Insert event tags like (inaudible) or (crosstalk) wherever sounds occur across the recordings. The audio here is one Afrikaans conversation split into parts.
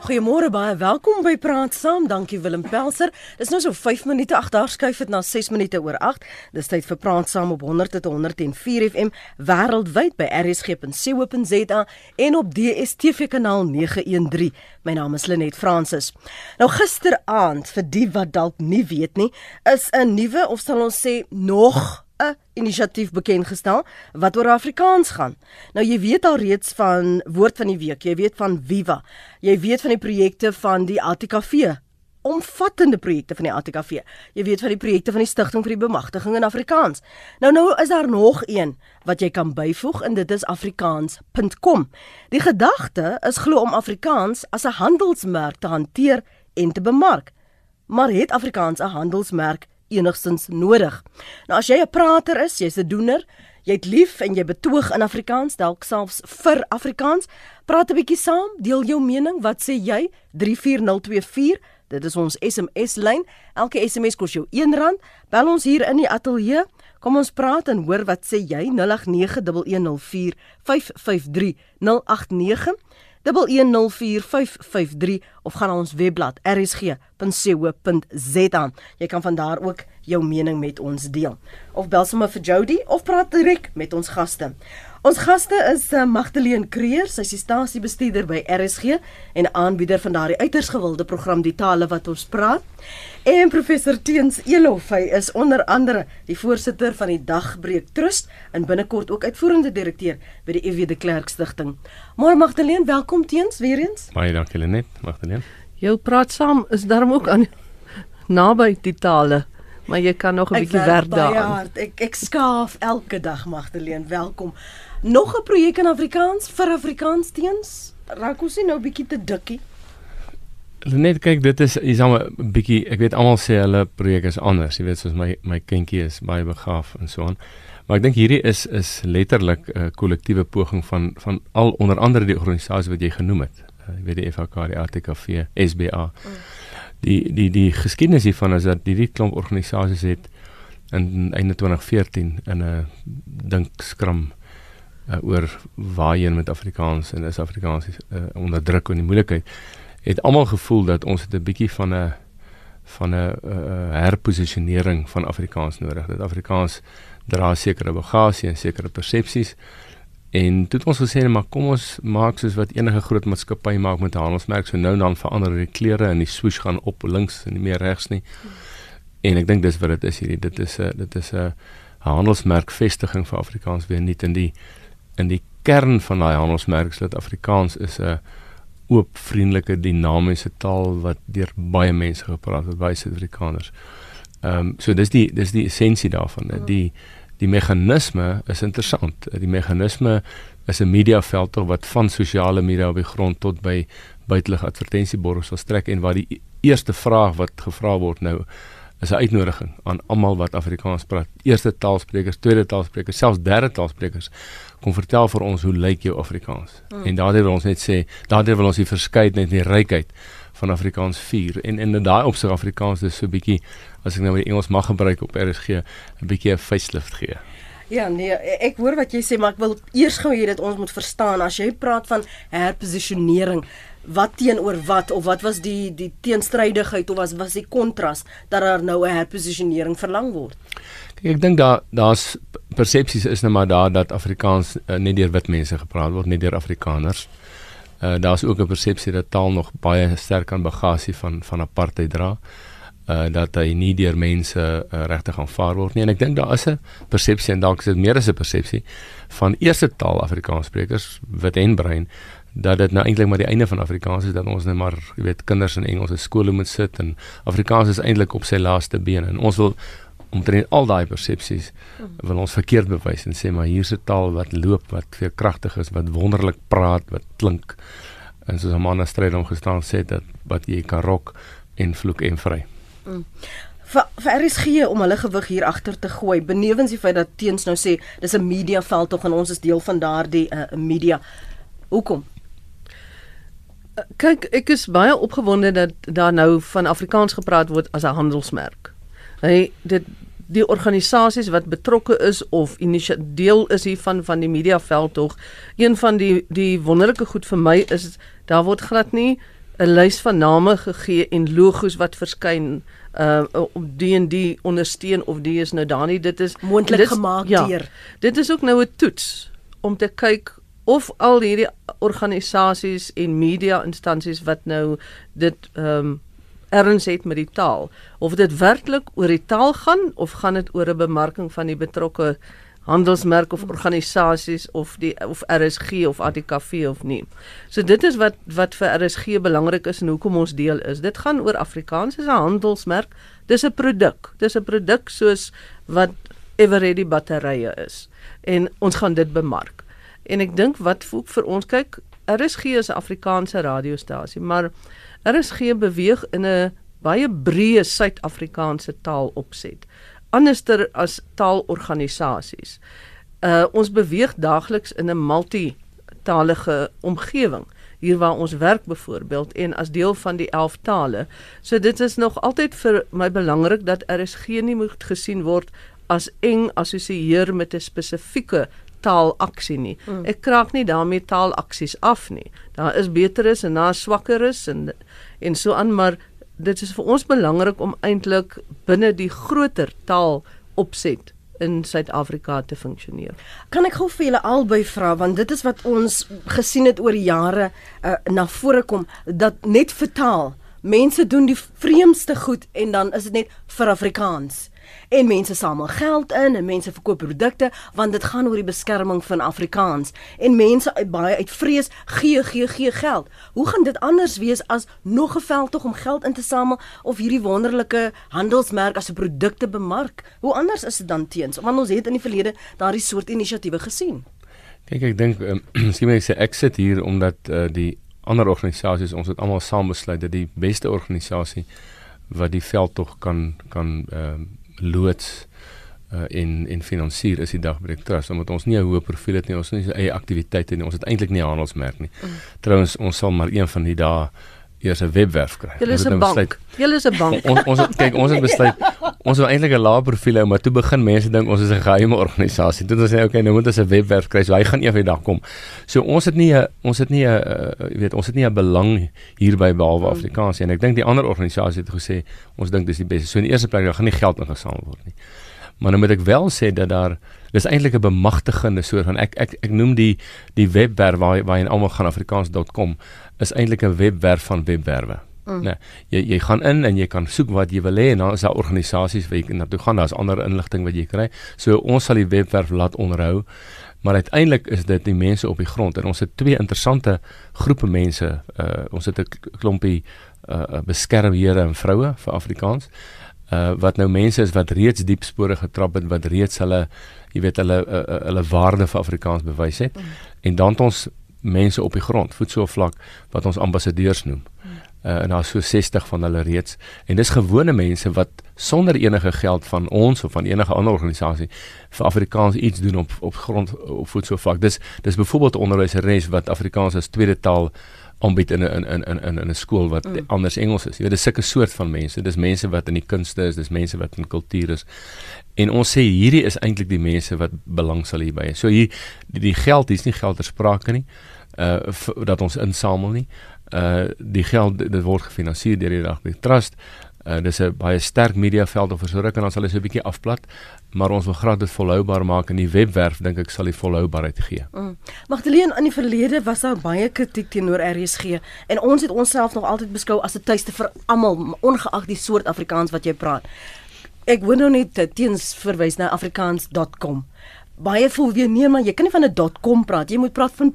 Goeiemôre baie welkom by Praat Saam. Dankie Willem Pelser. Dis nou so 5 minute agter skuif dit na 6 minute oor 8. Dis tyd vir Praat Saam op 100 tot 104 FM wêreldwyd by rsg.co.za en op DStv kanaal 913. My naam is Lenet Fransis. Nou gisteraand vir die wat dalk nie weet nie, is 'n nuwe of sal ons sê nog 'n inisiatief bekend gestel wat oor Afrikaans gaan. Nou jy weet al reeds van woord van die week, jy weet van Viva. Jy weet van die projekte van die ATKV, omvattende projekte van die ATKV. Jy weet van die projekte van die Stichting vir die Bemagtiging in Afrikaans. Nou nou is daar nog een wat jy kan byvoeg en dit is afrikaans.com. Die gedagte is glo om Afrikaans as 'n handelsmerk te hanteer en te bemark. Maar het Afrikaans 'n handelsmerk enigstens nodig. Nou as jy 'n prater is, jy's 'n doener, jy't lief en jy betoog in Afrikaans, dalk selfs vir Afrikaans, praat 'n bietjie saam, deel jou mening, wat sê jy? 34024 Dit is ons SMS lyn. Elke SMS kos jou R1. Bel ons hier in die ateljee. Kom ons praat en hoor wat sê jy 0891104553 089 1104553 of gaan na ons webblad rsg.co.za. Jy kan van daar ook jou mening met ons deel. Of bel sommer vir Jody of praat direk met ons gaste. Ons gaste is uh, Magdalene Creer, sy is stasiebestuurder by RSG en aanbieder van daardie uiters gewilde program Die Tale wat ons praat. En professor Teens Elof, hy is onder andere die voorsitter van die Dagbreek Trust en binnekort ook uitvoerende direkteur by die EW de Klerk Stichting. Môre Magdalene, welkom Teens weer eens. Baie dankie Lenet, Magdalene. Jou praat saam is daarom ook aan naby die tale maar jy kan nog 'n bietjie werk daaraan. Ek ek skaaf elke dag Magdalene, welkom. Nog 'n projek in Afrikaans vir Afrikaans teens. Raak ons nou bietjie te dikkie? Net kyk, dit is is almal 'n bietjie, ek weet almal sê hulle projek is anders, jy weet soos my my kindjie is baie begaaf en so aan. Maar ek dink hierdie is is letterlik 'n uh, kollektiewe poging van van al onder andere die organisasie wat jy genoem het. Uh, jy weet die FHK, die ATKV, SBA. Mm. Die die die geskiedenis hiervan is dat hierdie klomp organisasies het in einde 2014 in 'n dink skram uh, oor waarheen met Afrikaans en is Afrikaans uh, onder druk en die moeilikheid het almal gevoel dat ons het 'n bietjie van 'n van 'n uh, herposisionering van Afrikaans nodig. Dat Afrikaans dra sekere bagasie en sekere persepsies. En toe het ons gesê maar kom ons maak soos wat enige groot maatskappy maak met handelsmerk, so nou dan verander die kleure en die swoosh gaan op links en nie meer regs nie. En ek dink dis wat dit is hierdie. Dit is 'n dit is 'n handelsmerk vestiging vir Afrikaans weer nie in die in die kern van daai handelsmerk is dat Afrikaans is 'n oop, vriendelike, dinamiese taal wat deur baie mense gepraat word, baie Suid-Afrikaners. Ehm um, so dis die dis die essensie daarvan. Mm. Die die meganisme is interessant. Die meganisme is 'n mediaveld tog wat van sosiale media op die grond tot by buitelug advertensieborde sal strek en waar die eerste vraag wat gevra word nou is 'n uitnodiging aan almal wat Afrikaans praat. Eerste taalsprekers, tweede taalsprekers, selfs derde taalsprekers. Kom vertel vir ons hoe lyk jou Afrikaans? Hmm. En daardie wil ons net sê, daardie wil ons die verskeidenheid en die rykheid van Afrikaans vier. En in daai opsig Afrikaans is so 'n bietjie as ek nou die Engels mag gebruik op RSG, 'n bietjie 'n facelift gee. Ja, nee, ek hoor wat jy sê, maar ek wil eers gou hê dat ons moet verstaan as jy praat van herposisionering, wat teenoor wat of wat was die die teenstrydigheid of was was die kontras dat daar nou 'n herposisionering verlang word? Ek dink daar daar's persepsies is nou maar daar dat Afrikaans uh, net deur wit mense gepraat word, net deur Afrikaners. Uh daar's ook 'n persepsie dat taal nog baie sterk aan bagasie van van apartheid dra. Uh dat hy nie deur mense uh, regtig aanvaar word nie en ek dink daar is 'n persepsie en dalk is dit meer as 'n persepsie van eerste taal Afrikaanssprekers wit en bruin dat dit nou eintlik maar die einde van Afrikaans is dat ons net maar jy weet kinders in Engelse skole moet sit en Afrikaans is eintlik op sy laaste been en ons wil omtrent al daai persepsies wil ons verkeerd bewys en sê maar hier's 'n taal wat loop wat veel kragtig is wat wonderlik praat wat klink en soos 'n man in stryd om gestaan sê dat wat jy kan rok en vloek en vry. Mm. Vir vir is gee om hulle gewig hier agter te gooi benewens die feit dat teens nou sê dis 'n media veld tog en ons is deel van daardie uh, media. Hoekom? Kyk, ek is baie opgewonde dat daar nou van Afrikaans gepraat word as 'n handelsmerk. Hy dit die organisasies wat betrokke is of deel is hiervan van die mediaveld tog. Een van die die wonderlike goed vir my is daar word glad nie 'n lys van name gegee en logos wat verskyn uh om die en die ondersteun of die is nou daar nie dit is moontlik gemaak ja, deur dit is ook nou 'n toets om te kyk of al hierdie organisasies en media instansies wat nou dit ehm um, erns het met die taal of dit werklik oor die taal gaan of gaan dit oor 'n bemarking van die betrokke handelsmerk of organisasies of die of RSG of ATKV of nie. So dit is wat wat vir RSG belangrik is en hoekom ons deel is. Dit gaan oor Afrikaans as 'n handelsmerk. Dis 'n produk. Dis 'n produk soos wat Everready batterye is. En ons gaan dit bemark. En ek dink wat vir ons kyk, RSG is 'n Afrikaanse radiostasie, maar RSG beweeg in 'n baie breë Suid-Afrikaanse taal opset anderster as taalorganisasies. Uh ons beweeg daagliks in 'n multitalige omgewing hier waar ons werk byvoorbeeld en as deel van die 11 tale. So dit is nog altyd vir my belangrik dat RSG nie moet gesien word as eng assosieer met 'n spesifieke taalaksie nie. Mm. Ek kraak nie daarmee taalaksies af nie. Daar is beteres en daar swakkeres en en so aan maar dit is vir ons belangrik om eintlik binne die groter taal opset in Suid-Afrika te funksioneer. Kan ek gou vir julle albei vra want dit is wat ons gesien het oor jare uh, na vore kom dat net vertaal mense doen die vreemdste goed en dan is dit net vir Afrikaans en mense samel geld in en mense verkoop produkte want dit gaan oor die beskerming van Afrikaans en mense uit baie uit vrees gee gee gee geld. Hoe gaan dit anders wees as nog 'n veld tog om geld in te samel of hierdie wonderlike handelsmerk as 'n produk te bemark? Hoe anders is dit dan teens? Want ons het in die verlede daardie soort inisiatiewe gesien. Kyk, ek dink um, (clears throat) sien my sê ek sit hier omdat uh, die ander organisasies ons het almal saam besluit dat die beste organisasie wat die veld tog kan kan ehm uh, loods uh, en en finansier is die dagbreek trust omdat ons nie 'n hoë profiel het nie ons het nie eie aktiwiteite nie ons het eintlik nie 'n handelsmerk nie. Mm. Trouwens ons sal maar een van die dae eers 'n webwerf kry. Julle is 'n nou bank. Julle is 'n bank. (laughs) Ons ons het kyk ons het besluit ons wou eintlik 'n lae profiel hê maar toe begin mense dink ons is 'n geheime organisasie. Toe ons sê okay nou moet ons 'n webwerf kry so hy gaan eendag kom. So ons het nie 'n ons het nie 'n uh, weet ons het nie 'n belang hierby behalwe mm. Afrikaans en ek dink die ander organisasie het gesê ons dink dis die beste. So in die eerste plek gaan nie geld ingesamel word nie. Maar nou moet ek wel sê dat daar dis eintlik 'n bemagtigende soort van ek ek ek noem die die webwerf waar waar jy almal gaan afrikaans.com is eintlik 'n webwerf van webwerwe. Mm. Nee, jy jy gaan in en jy kan soek wat jy wil hê en dan is daar organisasies waar jy na toe gaan, daar's ander inligting wat jy kry. So ons sal die webwerf laat onderhou. Maar uiteindelik is dit die mense op die grond en ons het twee interessante groepe mense. Uh ons het 'n klompie uh beskermhede en vroue vir Afrikaans. Uh wat nou mense is wat reeds diep spore getrap het wat reeds hulle jy weet hulle uh, uh, hulle waarde vir Afrikaans bewys het. Mm. En dan het ons mense op die grond, voetsoervlak wat ons ambassadeurs noem. Uh, en daar so 60 van hulle reeds en dis gewone mense wat sonder enige geld van ons of van enige ander organisasie vir Afrikaans iets doen op op grond op voetsoervlak. Dis dis byvoorbeeld onderwyseres wat Afrikaans as tweede taal aanbied in 'n in in in in 'n skool wat mm. anders Engels is. Jy weet dis sulke soort van mense. Dis mense wat in die kunste is, dis mense wat in kultuur is. En ons sê hierdie is eintlik die mense wat belang sal hierby. So hier die, die geld, dis nie geld ter sprake nie. Uh dat ons insamel nie. Uh die geld dit word gefinansier deur die Dagbreek Trust. Uh dis 'n baie sterk mediaveld of versorg en dan sal hy so 'n bietjie afplat, maar ons wil graag dit volhoubaar maak en die webwerf dink ek sal die volhoubaarheid gee. Mm. Magdalene in die verlede was daar baie kritiek teenoor RSG en ons het onsself nog altyd beskou as 'n tuiste vir almal ongeag die soort Afrikaans wat jy praat. Ek wil nou net teens verwys na afrikaans.com. Baie voel weer nee maar jy kan nie van 'n .com praat, jy moet praat van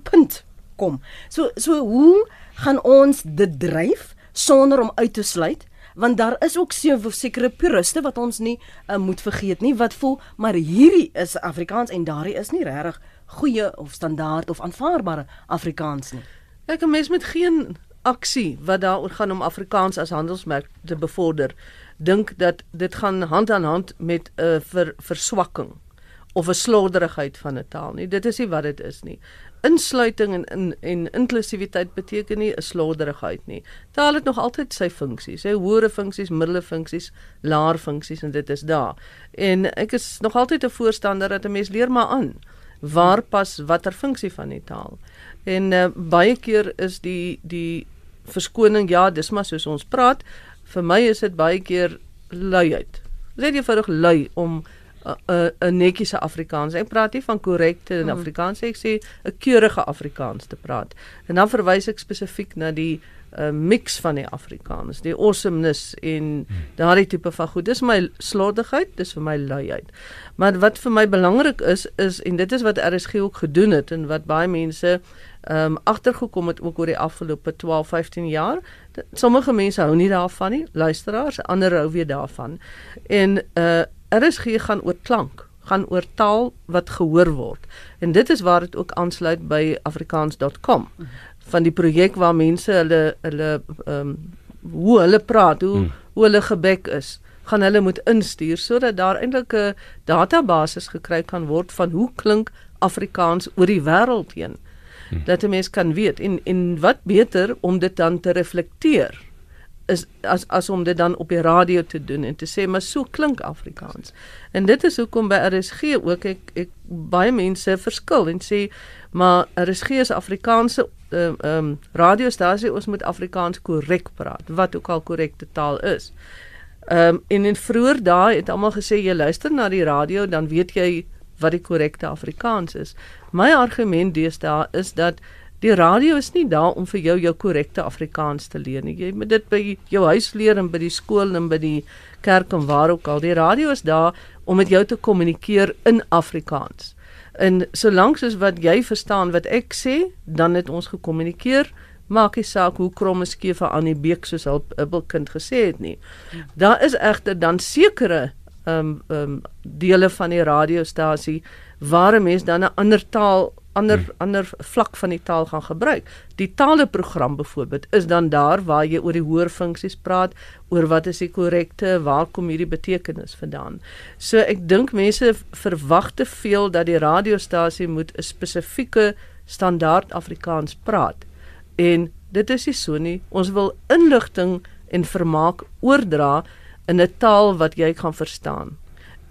.com. So so hoe gaan ons dit dryf sonder om uit te sluit? Want daar is ook sekere puriste wat ons nie uh, moet vergeet nie wat voel maar hierdie is Afrikaans en daardie is nie regtig goeie of standaard of aanvaarbare Afrikaans nie. Ek 'n mens met geen aksie wat daaroor gaan om Afrikaans as handelsmerk te bevorder dink dat dit gaan hand aan hand met 'n uh, ver, verswakking of 'n slorderigheid van 'n taal nie. Dit is nie wat dit is nie insluiting en en, en inklusiwiteit beteken nie 'n slorderigheid nie. Taal het nog altyd sy funksies, hy hoëre funksies, middele funksies, laer funksies en dit is daar. En ek is nog altyd 'n voorstander dat 'n mens leer maar aan waar pas watter funksie van die taal. En uh, baie keer is die die verskoning ja, dis maar soos ons praat. Vir my is dit baie keer luiheid. Dis net eenvoudig lui om 'n 'n netjiese Afrikaans. Ek praat nie van korrekte in mm. Afrikaans, ek sê 'n keurige Afrikaans te praat. En dan verwys ek spesifiek na die 'n uh, mix van die Afrikaners, die awesomeness en daardie tipe van goed. Dis my slordigheid, dis vir my luiheid. Maar wat vir my belangrik is is en dit is wat RSG ook gedoen het en wat baie mense ehm um, agtergekom het ook oor die afgelope 12, 15 jaar. Sommige mense hou nie daarvan nie, luisteraars, ander hou weer daarvan. En uh RSG gaan oor klank gaan oor taal wat gehoor word. En dit is waar dit ook aansluit by afrikaans.com van die projek waar mense hulle hulle ehm um, hoe hulle praat, hoe hmm. hoe hulle gebek is, gaan hulle moet instuur sodat daar eintlik 'n database gekry kan word van hoe klink Afrikaans oor die wêreld heen. Hmm. Dat 'n mens kan weet en en wat beter om dit dan te reflekteer is as as om dit dan op die radio te doen en te sê maar so klink Afrikaans. En dit is hoekom by RSG ook ek ek baie mense verskil en sê maar RSG is Afrikaanse ehm uh, um, radiostasie ons moet Afrikaans korrek praat wat ook al korrekte taal is. Ehm um, en in vroeër dae het almal gesê jy luister na die radio dan weet jy wat die korrekte Afrikaans is. My argument deesdae is dat Die radio is nie daar om vir jou jou korrekte Afrikaans te leer nie. Jy moet dit by jou huis leer en by die skool en by die kerk en waar ook al. Die radio is daar om met jou te kommunikeer in Afrikaans. En solank soos wat jy verstaan wat ek sê, dan het ons gekommunikeer. Maak nie saak hoe krom skief vir Annie Beek soos hul bubbelkind gesê het nie. Daar is egter dan sekere ehm um, ehm um, dele van die radiostasie waar 'n mens dan 'n ander taal ander hmm. ander vlak van die taal gaan gebruik. Die taleprogram byvoorbeeld is dan daar waar jy oor die hoorfunksies praat, oor wat is die korrekte, waar kom hierdie betekenis vandaan. So ek dink mense verwag te veel dat die radiostasie moet 'n spesifieke standaard Afrikaans praat. En dit is nie so nie. Ons wil inligting en vermaak oordra in 'n taal wat jy kan verstaan.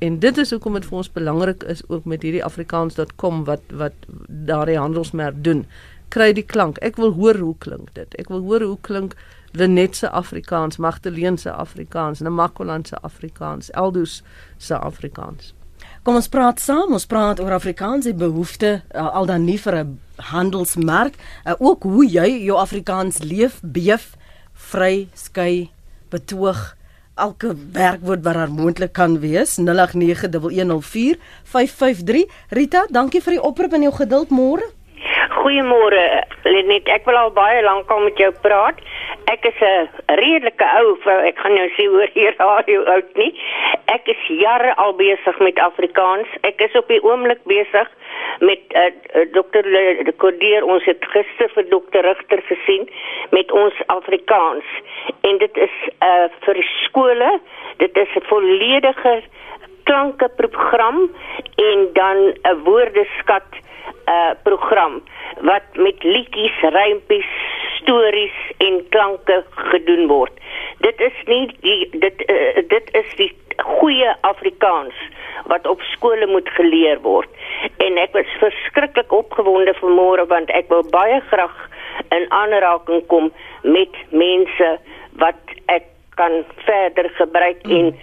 En dit is hoekom dit vir ons belangrik is ook met hierdie afrikaans.com wat wat daardie handelsmerk doen. Kry die klank. Ek wil hoor hoe klink dit. Ek wil hoor hoe klink Lenet se Afrikaans, Magdalene se Afrikaans, Namakoland se Afrikaans, Eldus se Afrikaans. Kom ons praat saam. Ons praat oor Afrikaans se behoefte uh, al dan nie vir 'n handelsmerk, uh, ook hoe jy jou Afrikaans leef, beef, vry, skei, betoog elke werkwoord wat daar moontlik kan wees 0891104553 Rita dankie vir die oproep en jou geduld môre Goeiemôre Lenet. Ek wil al baie lank al met jou praat. Ek is 'n redelike ou vrou ek gaan nou sê hoor hier radio oud nie. Ek is jare al besig met Afrikaans. Ek is op die oomblik besig met uh, de Cordier. Ons het gister vir dokter Rigter gesien met ons Afrikaans. En dit is uh vir skole. Dit is 'n volledige klanke program en dan 'n woordeskat uh program wat met liedjies, rympies, stories en klanke gedoen word. Dit is nie die dit uh, dit is die goeie Afrikaans wat op skole moet geleer word. En ek was verskriklik opgewonde vanmôre want ek wil baie graag in aanraking kom met mense wat ek kan verder gebruik mm. en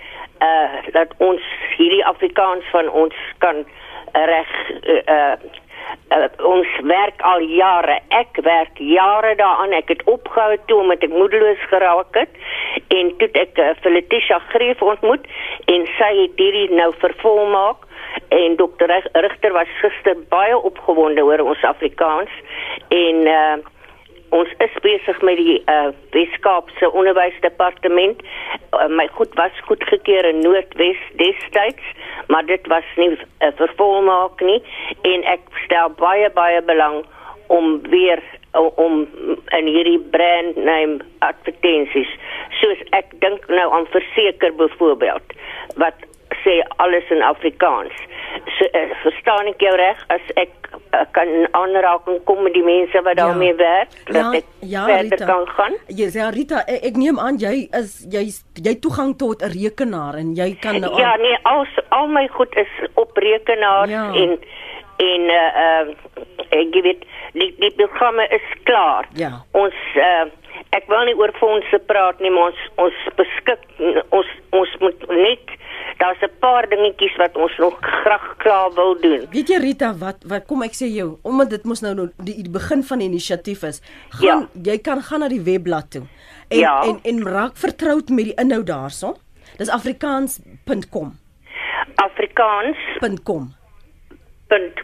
uh dat ons hierdie Afrikaans van ons kan reg uh, uh uh, ons werk al jare. Ek werk jare daaraan. Ek het opgehou toe omdat ek moedeloos geraak het en toe ek uh, Felicia Greef ontmoet en sy het hierdie nou vervolmaak en dokter Rigter was gister baie opgewonde oor ons Afrikaans en uh ons is besig met die uh Weskaapse onderwysdepartement. Uh, my goed was goed gekeer in Noordwes destyds, maar dit was nie 'n uh, vervolmaak nie en ek stel baie baie belang om weer om in hierdie brand name advertensies soos ek dink nou aan verseker byvoorbeeld wat sê alles in Afrikaans. So, uh, verstaan ek jou reg as ek uh, kan aanraking kom met die mense wat ja. daarmee werk dat ja, ek ja, verder Rita. kan gaan? Ja, ja Rita, ek, ek neem aan jy is jy jy toegang tot 'n rekenaar en jy kan nou Ja, nee, al al my goed is op rekenaar ja. en en uh uh ek gee dit die die programme is klaar. Ja. Ons uh ek wil nie oor fondse praat nie, maar ons ons beskik ons ons moet net daar's 'n paar dingetjies wat ons nog graag klaar wil doen. Weet jy Rita, wat wat kom ek sê jou, omdat dit mos nou die, die begin van die inisiatief is. Gaan ja. jy kan gaan na die webblad toe. En Ja. en en raak vertroud met die inhoud daarso. Dis afrikaans.com. Afrikaans.com.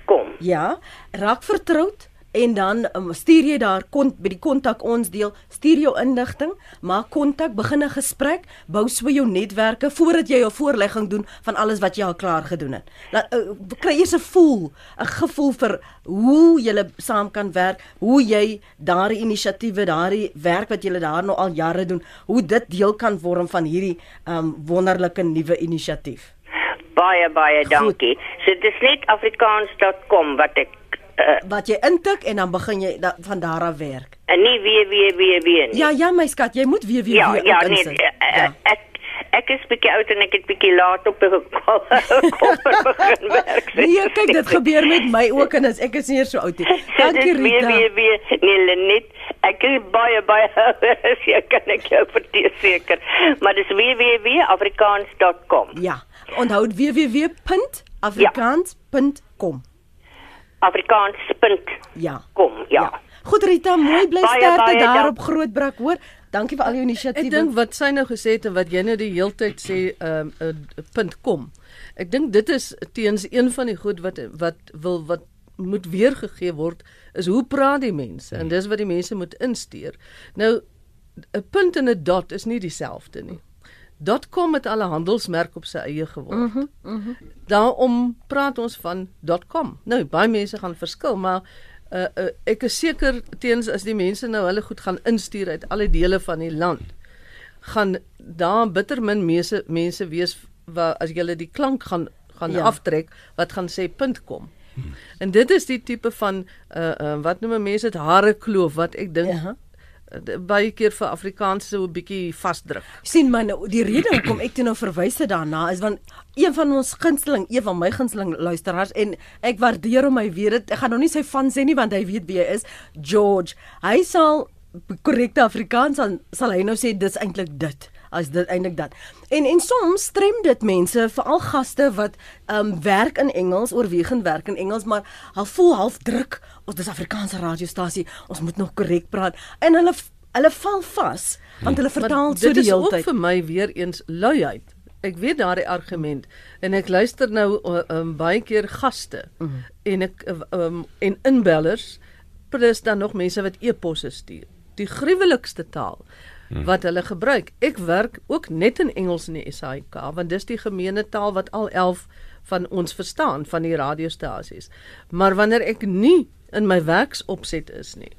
.com. Ja, raak vertroud en dan um, stuur jy daar kont by die kontak ons deel, stuur jou inligting, maak kontak, begin 'n gesprek, bou so jou netwerke voordat jy jou voorlegging doen van alles wat jy al klaar gedoen het. Laat uh, kry eers 'n gevoel, 'n gevoel vir hoe jy saam kan werk, hoe jy daardie inisiatiewe, daardie werk wat jy daar nou al jare doen, hoe dit deel kan vorm van hierdie um, wonderlike nuwe inisiatief. Baie baie dankie. So dis net afrikaans.com wat ek uh, Wat jy intik en dan begin jy da, van daar af werk. en nie www nie. Ja, ja my skat, jy moet weer weer ja, weer ja ook nee, insit. uh, ek ek is bietjie oud en ek het bietjie laat op kopper (laughs) begin (laughs) werk. Nee, kyk dit gebeur met my ook en as ek is nie so oud nie. (laughs) Dankie Rita. weer weer nee Lenet. Ek is baie baie seker kan ek jou verseker. Maar dis www.afrikaans.com. Ja, onthou www.afrikaans.com. Afrikaans.com. Ja. Ja. Goed Rita, mooi bly sterkte daar dank- op Grootbrak hoor. Dankie vir al jou Ek inisiatiewe. dink wat sy nou gesê het en wat jy nou die heeltyd sê ehm um, uh, .com. Ek dink dit is teens een van die goed wat wat wil wat moet weergegee word is hoe praat die mense en dis wat die mense moet instuur. Nou 'n punt en 'n dot is nie dieselfde nie. .com het al 'n handelsmerk op sy eie geword. Mm mm Daarom praat ons van .com. Nou baie mense gaan verskil, maar uh, uh, ek is seker teens as die mense nou hulle goed gaan instuur uit alle dele van die land gaan daar bitter min mense mense wees waar as jy die klank gaan gaan ja. aftrek wat gaan sê .com. Hmm. En dit is die tipe van uh, uh wat noem mense dit hare kloof wat ek dink Ja. Baie keer vir Afrikaans so 'n bietjie vasdruk. sien my nou die rede hoekom ek toe nou verwys het daarna is want een van ons gunsteling, een van my gunsteling luisteraars en ek waardeer hom hy weet dit. Ek gaan nou nie sy van sê nie want hy weet wie hy is. George. Hy sal korrekte Afrikaans dan sal hy nou sê dis eintlik dit as dit eintlik dat. En en soms strem dit mense, veral gaste wat um werk in Engels, oorwegend werk in Engels, maar hulle voel half druk. Ons dis Afrikaanse radiostasie, ons moet nog korrek praat en hulle hulle val vas want hulle vertaal Maar so dit die is hele ook tyd. vir my weer eens luiheid. Ek weet daardie argument en ek luister nou uh, um, baie keer gaste mm -hmm. en ek uh, um, en inbellers plus dan nog mense wat e-posse stuur. Die gruwelikste taal wat hulle gebruik. Ek werk ook net in Engels in die SAIK want dis die gemeene taal wat al 11 van ons verstaan van die radiostasies. Maar wanneer ek nie in my werksopset is nie,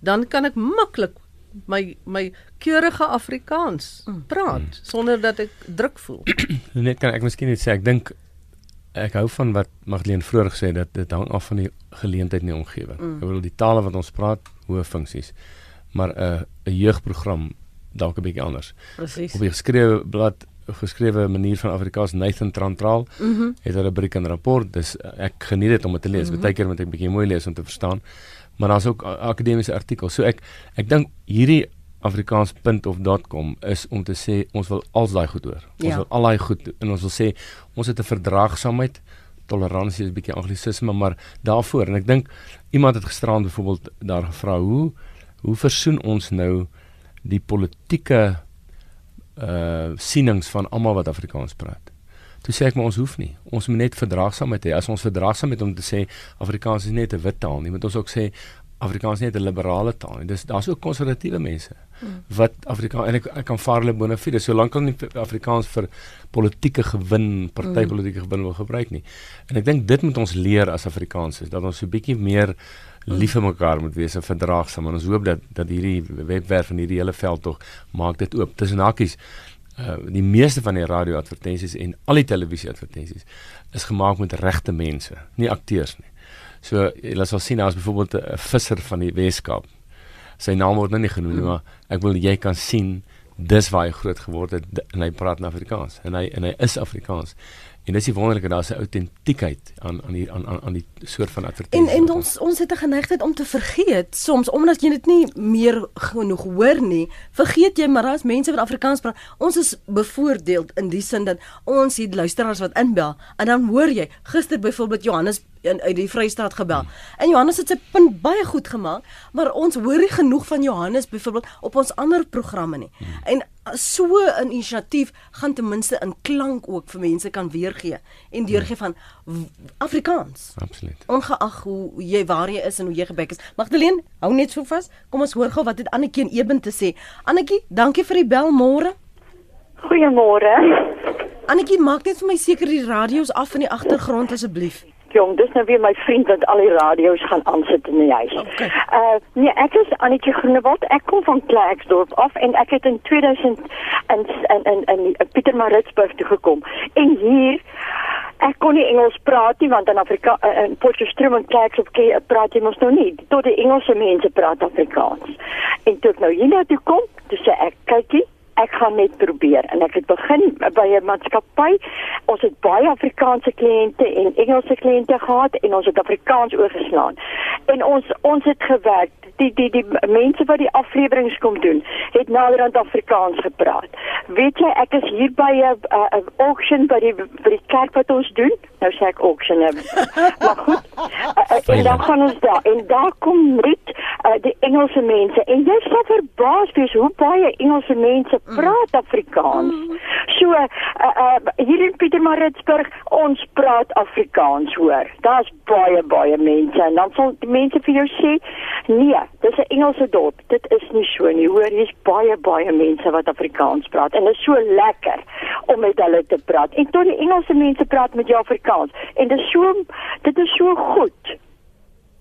dan kan ek maklik my my keurige Afrikaans praat sonder dat ek druk voel. (clears throat) Net kan ek miskien net sê ek dink ek hou van wat Magdalene vroeër gesê het dat dit hang af van die geleentheid in die omgewing. Mm. Ek bedoel die tale wat ons praat, hoë funksies. Maar 'n uh, 'n jeugprogram dalk 'n bietjie anders. Presies. Op die geskrewe blad geskrewe manier van Afrikaans Nathan Trantraal mm -hmm. het 'n rubriek en rapport. Dis ek geniet dit om dit te lees. Mm -hmm. Partykeer moet ek bietjie mooi lees om te verstaan. Maar daar's ook akademiese artikels. So ek ek dink hierdie afrikaans.of.com is om te sê ons wil al daai goed hoor. Ons Ja. wil al daai goed en ons wil sê ons het 'n verdraagsaamheid toleransie is 'n bietjie anglisisme maar daarvoor en ek dink iemand het gisterand byvoorbeeld daar gevra hoe hoe versoen ons nou die politieke uh sienings van almal wat Afrikaans praat. Toe sê ek maar ons hoef nie. Ons moet net verdraagsaamheid hê. As ons verdraagsaam het om te sê Afrikaans is net 'n wit taal nie, moet ons ook sê Afrikaans is net 'n liberale taal nie. Dis daar's ook konservatiewe mense mm. wat Afrikaans en ek, ek kan vaar hulle bona fide solank hulle nie Afrikaans vir politieke gewin, partypolitieke gewin wil gebruik nie. En ek dink dit moet ons leer as Afrikaners dat ons so bietjie meer lief vir mekaar moet wees en verdraagsaam en ons hoop dat dat hierdie webwerf en hierdie hele veld tog maak dit oop. Tussen hakies uh die meeste van die radio-advertensies en al die televisie-advertensies is gemaak met regte mense, nie akteurs nie. So jy sal sien daar's byvoorbeeld 'n visser van die Weskaap. Sy naam word nou nie genoem nie, maar ek wil jy kan sien dis waar hy groot geword het en hy praat in Afrikaans en hy en hy is Afrikaans. En dis die wonderlike daar's 'n autentiekheid aan aan die aan aan aan die soort van advertensie. En en ons ons het 'n geneigtheid om te vergeet soms omdat jy dit nie meer genoeg hoor nie, vergeet jy maar daar's mense wat Afrikaans praat. Ons is bevoordeeld in die sin dat ons hier luisteraars wat inbel en dan hoor jy gister byvoorbeeld Johannes in uit die Vrystaat gebel. En Johannes het sy punt baie goed gemaak, maar ons hoor nie genoeg van Johannes byvoorbeeld op ons ander programme nie. En so 'n inisiatief gaan ten minste in klank ook vir mense kan weergee en deurgee van Afrikaans. Absoluut. Ongeag hoe jy waar jy is en hoe jy gebek is. Magdalene, hou net so vas. Kom ons hoor gou wat het Annetjie en Eben te sê. Annetjie, dankie vir die bel môre. Goeiemôre. Annetjie, maak net vir my seker die radio's af in die agtergrond asseblief. Jong, dis nou weer my vriend wat al die radio's gaan aansit in die huis. Okay. Uh nee, ek is Annetjie Groenewald. Ek kom van Klerksdorp af en ek het in 2000 in in in, in Pietermaritzburg toe gekom. En hier ek kon nie Engels praat nie want in Afrika uh, in Potchefstroom en Klerksdorp praat jy mos nou nie. Tot die Engelse mense praat Afrikaans. En toe ek nou hiernatoe kom, toe sê ek, kykie ek gaan net probeer en ek het begin by 'n maatskappy. Ons het baie Afrikaanse kliënte en Engelse kliënte gehad en ons het Afrikaans oorgeslaan. En ons ons het gewerk. Die die die mense wat die afleweringe kom doen, het naderhand Afrikaans gepraat. Weet jy, ek is hier by 'n 'n auction by die by die kerk wat ons doen. Nou sê ek auction. (laughs) maar goed. Uh, en dan gaan ons daar en daar kom Riet, uh, die Engelse mense en jy sal verbaas wees hoe baie Engelse mense praat Afrikaans. So uh, uh, hier in Pietermaritzburg ons praat Afrikaans hoor. Daar's baie baie mense en dan sal die mense vir jou sê, nee, dis 'n Engelse dorp. Dit is nie so nie. Hoor, hier's baie baie mense wat Afrikaans praat en dit is so lekker om met hulle te praat. En tot die Engelse mense praat met jou Afrikaans en dit is so dit is so goed.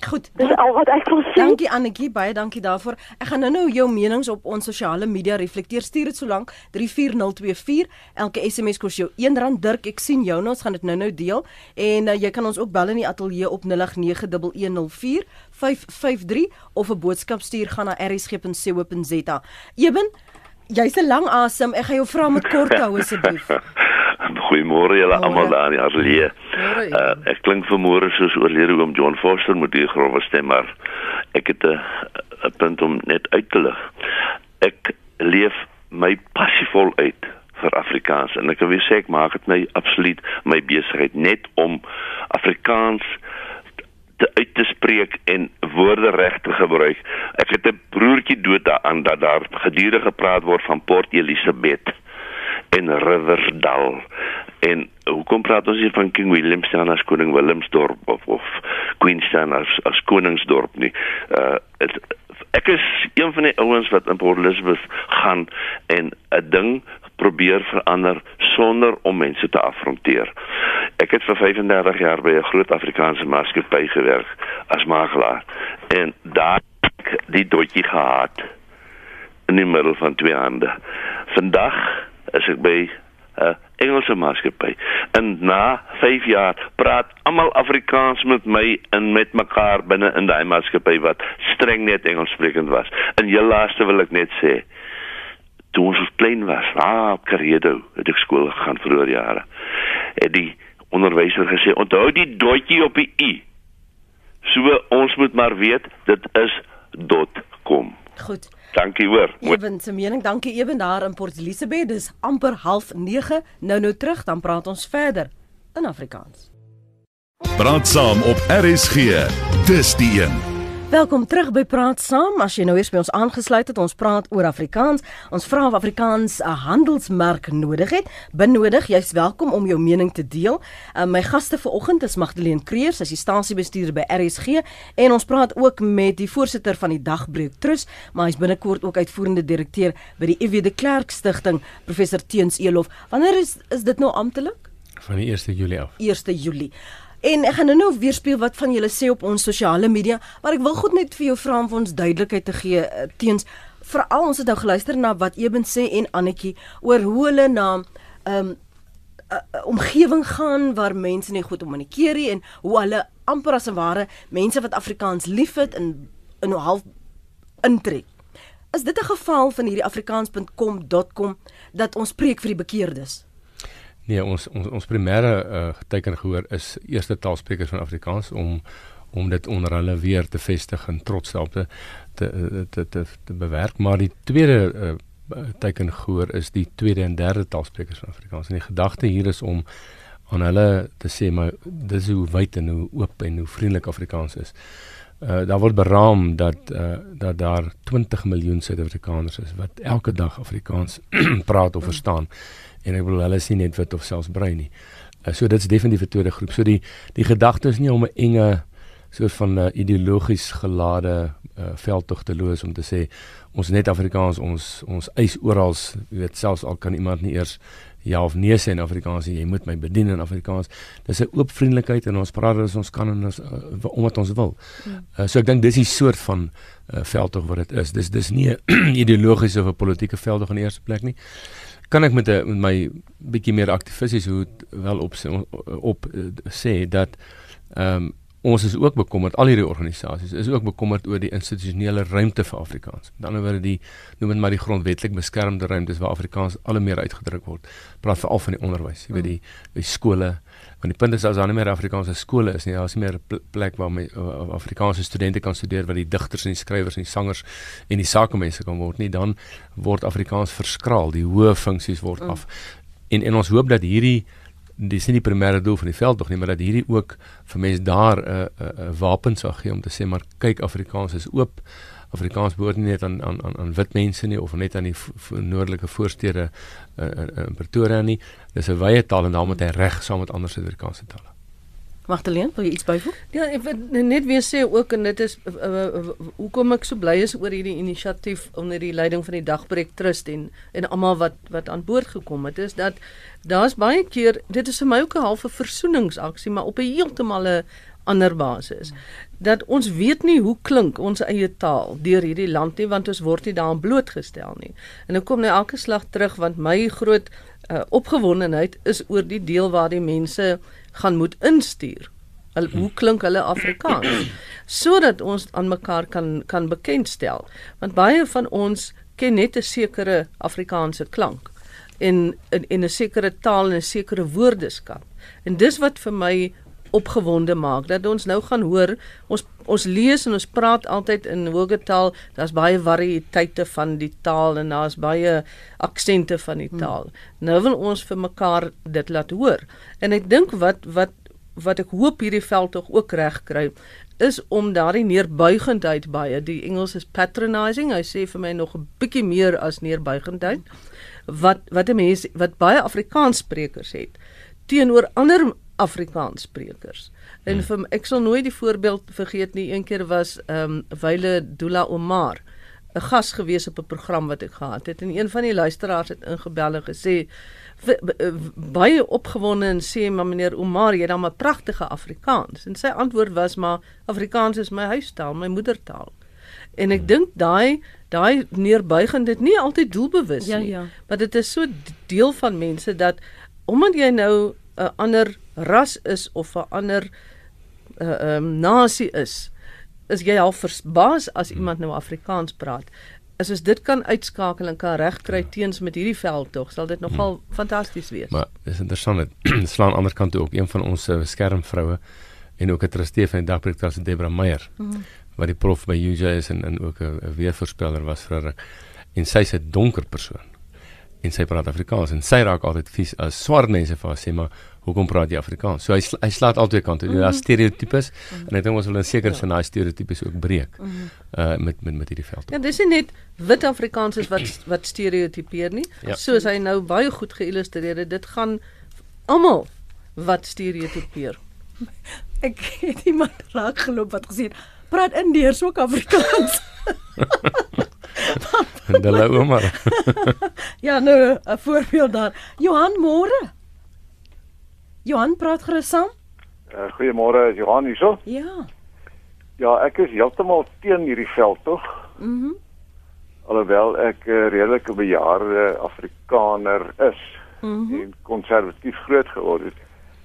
Goed. Dis al wat ek wil sê. Dankie Annetjie, baie dankie daarvoor. Ek gaan nou-nou jou menings op ons sosiale media reflekteer. Stuur dit solank 34024. Elke SMS kos jou R1. Dirk, ek sien jou nou, ons gaan dit nou-nou deel. En uh, jy kan ons ook bel in die ateljee op 0891104553 of 'n boodskap stuur gaan na rsg.co.za. Eben, jy's 'n lang asem. Ek gaan jou vra met kort hou asseblief. (laughs) Goeiemôre julle almal daar in die ateljee. Uh, ek klink vanmôre soos oorlede oom John Foster met die grove stem, maar ek het 'n punt om net uit te lig. Ek leef my passievol uit vir Afrikaans en ek wil sê ek maak dit my absoluut my besigheid net om Afrikaans te uit te spreek en woorde reg te gebruik. Ek het 'n broertjie dood daaraan dat daar gedurig gepraat word van Port Elizabeth en Riverdal. En hoekom praat ons hier van King Williamstown as Koning Willemsdorp of of Queenstown as as Koningsdorp nie? Uh het, ek is een van die ouens wat in Port Elizabeth gaan en 'n ding probeer verander sonder om mense te afronteer. Ek het vir 35 jaar by 'n groot Afrikaanse maatskappy gewerk as makelaar en daar die dotjie gehad in die middel van twee hande. Vandag is ek by 'n uh, Engelse maatskappy. En na 5 jaar praat almal Afrikaans met my en met mekaar binne in daai maatskappy wat streng net Engels sprekend was. En heel laaste wil ek net sê toe ons klein was, ah, Karedo, het ek skool gegaan vroeër jare. Het die onderwyser gesê, "Onthou die dotjie op die i." So ons moet maar weet dit is .com. Goed. Dankie hoor. Eben se mening, dankie Eben daar in Port Elizabeth. Dis amper 09:30. Nou nou terug, dan praat ons verder in Afrikaans. Praat saam op RSG. Dis die een. Welkom terug by Praat Saam. As jy nou eers by ons aangesluit het, ons praat oor Afrikaans. Ons vra of Afrikaans 'n handelsmerk nodig het. Benodig, jy's welkom om jou mening te deel. Uh, my gaste vanoggend is Magdalene Kreers, sy is die stasiebestuurder by RSG en ons praat ook met die voorsitter van die Dagbreek Trust, maar hy's binnekort ook uitvoerende direkteur by die EW de Klerk Stichting, professor Teens Elof. Wanneer is is dit nou amptelik? Van die 1 Julie af. 1 Julie. En ek gaan nou nou weer speel wat van julle sê op ons sosiale media, maar ek wil goed net vir jou vra om vir ons duidelikheid te gee uh, teens veral ons het nou geluister na wat Eben sê en Annetjie oor hoe hulle na ehm um, omgewing gaan waar mense nie goed kommunikeer nie en hoe hulle amper as 'n ware mense wat Afrikaans liefhet in in 'n half intrek. is dit 'n geval van hierdie afrikaans.com.com dat ons preek vir die bekeerdes? Nee, ons ons ons primêre uh, teken gehoor is eerste taalsprekers van Afrikaans om om dit onder hulle weer te vestig en trots daarop te te te te, te bewerk, maar die tweede uh, teken gehoor is die tweede en derde taalsprekers van Afrikaans. En die gedagte hier is om aan hulle te sê maar dis hoe wyd en hoe oop en hoe vriendelik Afrikaans is. Uh daar word beraam dat uh dat daar 20 miljoen Suid-Afrikaners is wat elke dag Afrikaans (clears throat) praat of verstaan. En ek bedoel hulle is nie net wit of selfs bruin nie. Uh, so dit's definitief 'n tweede groep. So die die gedagte is nie om 'n enge soort van 'n uh, ideologies gelade uh, veldtog te loos om te sê ons net Afrikaans ons ons eis oral, jy weet selfs al kan iemand nie eers ja of nee sê in Afrikaans jy moet my bedien in Afrikaans. Dis 'n oop vriendelikheid en ons praat as ons kan en ons uh, omdat ons wil. Uh, so ek dink dis die soort van uh, veldtog wat dit is. Dis dis nie 'n (clears throat) ideologiese of 'n politieke veldtog in die eerste plek nie. Kan ek met 'n met my bietjie meer aktivisties hoe wel op op, op sê dat ehm um, ons is ook bekommerd al hierdie organisasies is ook bekommerd oor die institusionele ruimte vir Afrikaans. Met ander woorde die noem dit maar die grondwetlik beskermde ruimtes waar Afrikaans al meer uitgedruk word. Praat veral van die onderwys, jy weet die die skole. Want die punt is as daar nie meer Afrikaanse skole is nie, daar is nie meer plek waar my uh, Afrikaanse studente kan studeer waar die digters en die skrywers en die sangers en die sakemense kan word nie, dan word Afrikaans verskraal, die hoë funksies word af. En en ons hoop dat hierdie dis nie die primêre doel van die veld tog nie, maar dat hierdie ook vir mense daar 'n uh, 'n uh, uh, wapen sal gee om te sê maar kyk Afrikaans is oop. Afrikaans behoort nie net aan aan aan wit mense nie of net aan die noordelike voorstede uh, uh, in Pretoria nie. Dis 'n wye taal en daarom het hy reg saam met ander Suid-Afrikaanse tale. Magdalene, wil jy iets byvoeg? Ja, ek wil net weer sê ook en dit is uh, uh, hoekom ek so bly is oor hierdie inisiatief onder die leiding van die Dagbreek Trust en en almal wat wat aan boord gekom het is dat daar's baie keer dit is vir my ook 'n halfe versoeningsaksie maar op 'n heeltemal 'n ander basis. Dat ons weet nie hoe klink ons eie taal deur hierdie land nie want ons word nie daaraan blootgestel nie. En ek kom nou elke slag terug want my groot uh, opgewondenheid is oor die deel waar die mense gaan moet instuur. Hulle hoe klink hulle Afrikaans sodat ons aan mekaar kan kan bekendstel. Want baie van ons ken net 'n sekere Afrikaanse klank in, in 'n sekere taal en 'n sekere woordeskat. En dis wat vir my opgewonde maak dat ons nou gaan hoor ons ons lees en ons praat altyd in hoë taal daar's baie variëteite van die taal en daar's baie aksente van die hmm. taal hmm. nou wil ons vir mekaar dit laat hoor en ek dink wat wat wat ek hoop hierdie veld tog ook reg kry is om daardie neerbuigendheid baie die Engels is patronizing hy sê vir my nog 'n bietjie meer as neerbuigendheid wat wat 'n mens wat baie Afrikaans sprekers het teenoor ander Afrikaans sprekers. En hmm. vir ek sal nooit die voorbeeld vergeet nie. Eendag was ehm um, Wyle Dula Omar 'n gas gewees op 'n program wat ek gehad het en een van die luisteraars het ingebel en gesê baie opgewonde en sê maar meneer Omar jy het dan 'n pragtige Afrikaans en sy antwoord was maar Afrikaans is my huistaal my moedertaal en ek hmm. dink daai daai neerbuigend dit nie altyd doelbewus ja, nie ja. maar dit is so deel van mense dat omdat jy nou 'n ander ras is of 'n ander 'n uh, um, ehm, nasie is, is jy al verbaas as iemand nou Afrikaans praat. As ons dit kan uitskakel en kan regkry teens met hierdie veld tog, sal dit nogal hmm. fantasties wees. Maar dis interessant dit (clears throat) slaan aan die ander kant toe ook een van ons uh, skermvroue en ook 'n trustee van die Dagbreek Trust Debra Meyer. Hmm. wat die prof by UJ is en en ook 'n weervoorspeller was vir 'n en sy's 'n donker persoon en sy praat Afrikaans en sy raak altyd vies as swart mense vir haar sê maar hoekom praat jy Afrikaans? So hy sl hy slaat altyd kante. Mm -hmm. Daar's stereotypes mm -hmm. en ek dink ons wil in sekere ja. sin daai stereotypes ook breek. Mm -hmm. uh met met met hierdie veld. Ja, dis nie net wit Afrikaans is wat wat stereotipeer nie. Ja. Soos hy nou baie goed geïllustreer het, dit gaan almal wat stereotipeer. ek het iemand raak geloop wat gesê praat Indiërs ook Afrikaans. (laughs) (laughs) (laughs) Hulle ouma. (laughs) ja, nou 'n voorbeeld daar. Johan môre. Johan praat gerus saam. Uh, Goeiemôre, Johan hierso. Ja. Ja, ek is heeltemal teen hierdie veld tog. Mhm. Mm Alhoewel ek 'n uh, redelike bejaarde Afrikaner is mm -hmm. en konservatief groot geword het.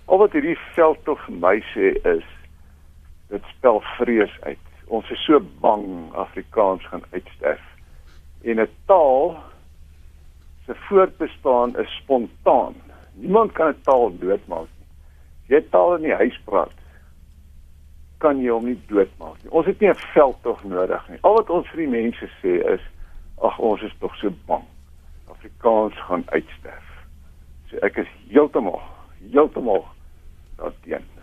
Al wat hierdie veld tog vir my sê is dit spel vrees uit. Ons is so bang Afrikaans gaan uitsterf En 'n taal se voortbestaan is spontaan. Niemand kan 'n taal doodmaak nie. As jy taal in die huis praat, kan jy hom nie doodmaak nie. Ons het nie 'n veldtog nodig nie. Al wat ons vir die mense sê is ag ons is tog so bang. Afrikaans gaan uitsterf. So ek is heeltemal heeltemal daarteen.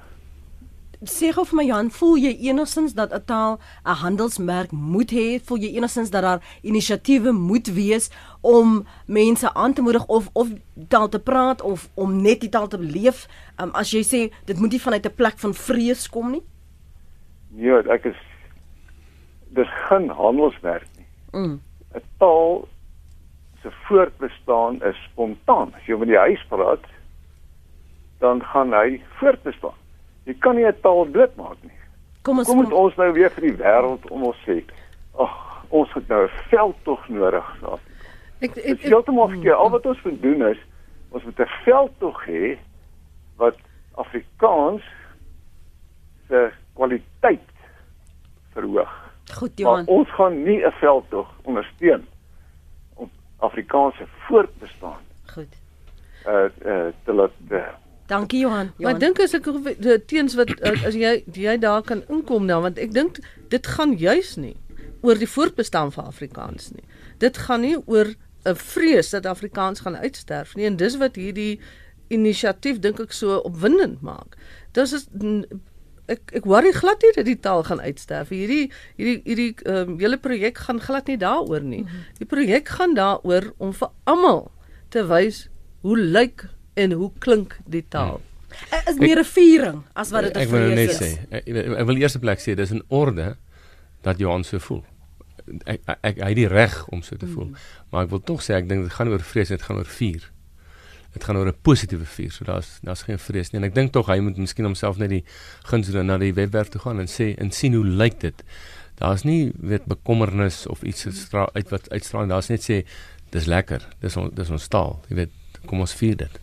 Sê gou vir my Jan, voel jy enigstens dat 'n taal 'n handelsmerk moet hê? Voel jy enigstens dat daar inisiatiewe moet wees om mense aan te moedig of of taal te praat of om net die taal te beleef? Um, as jy sê dit moet nie vanuit 'n plek van vrees kom nie? Nee, ek is dis geen handelsmerk nie. Mm. 'n Taal se voortbestaan is spontaan. As jy met die huis praat, dan gaan hy voortbestaan. Jy kan nie 'n taal doodmaak nie. Kom ons Kom moet ons nou weer vir die wêreld om ons sê, ag, ons het nou 'n veldtog nodig. Saak. Ek ek, heeltemal verkeerd. Al wat ons moet doen is ons moet 'n veldtog hê wat Afrikaans se kwaliteit verhoog. Goed Maar Johan. ons gaan nie 'n veldtog ondersteun om Afrikaans se voortbestaan Goed. uh uh te laat uh, Dankie Johan. Maar ek dink as ek teens wat uh, as jy jy daar kan inkom nou want ek dink dit gaan juis nie oor die voortbestaan van Afrikaans nie. Dit gaan nie oor 'n vrees dat Afrikaans gaan uitsterf nie en dis wat hierdie inisiatief dink ek so opwindend maak. Dis is ek ek worry glad nie dat die taal gaan uitsterf. Hierdie hierdie hierdie ehm um, hele projek gaan glad nie daaroor nie. Die projek gaan daaroor om vir almal te wys hoe lyk en hoe klink die taal. Dit is meer 'n viering as wat dit 'n Ek wil net vrees sê, is. ek, ek wil eers op plek sê dis in orde dat Johan so voel. Ek ek, ek hy het die reg om so te voel. Mm. Maar ek wil tog sê ek dink dit gaan oor vrees, dit gaan oor vuur. Dit gaan oor 'n positiewe vuur. So daar's daar's geen vrees nie. En ek dink tog hy moet miskien homself net die guns doen en na die webwerf toe gaan en sê en sien hoe lyk dit. Daar's nie weet bekommernis of iets uit wat uitstraal. Daar's net sê dis lekker. Dis on, dis ons taal. Jy weet, kom ons vier dit.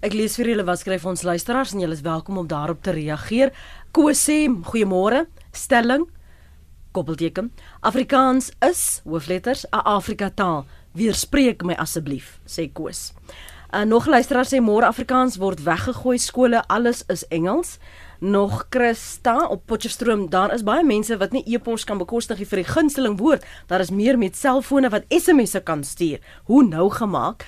Ek lees vir julle wat skryf ons luisteraars en julle is welkom om daarop te reageer. Koos sê goeiemôre. Stelling koppelteken. Afrikaans is hoofletters 'n Afrika taal. Weerspreek my asseblief, sê Koos. uh, Nog luisteraar sê môre Afrikaans word weggegooi skole, alles is Engels. Nog Christa op Potchefstroom, daar is baie mense wat nie e-pos kan bekostig vir die gunsteling woord. Daar is meer met selfone wat SMS'e kan stuur. Hoe nou gemaak?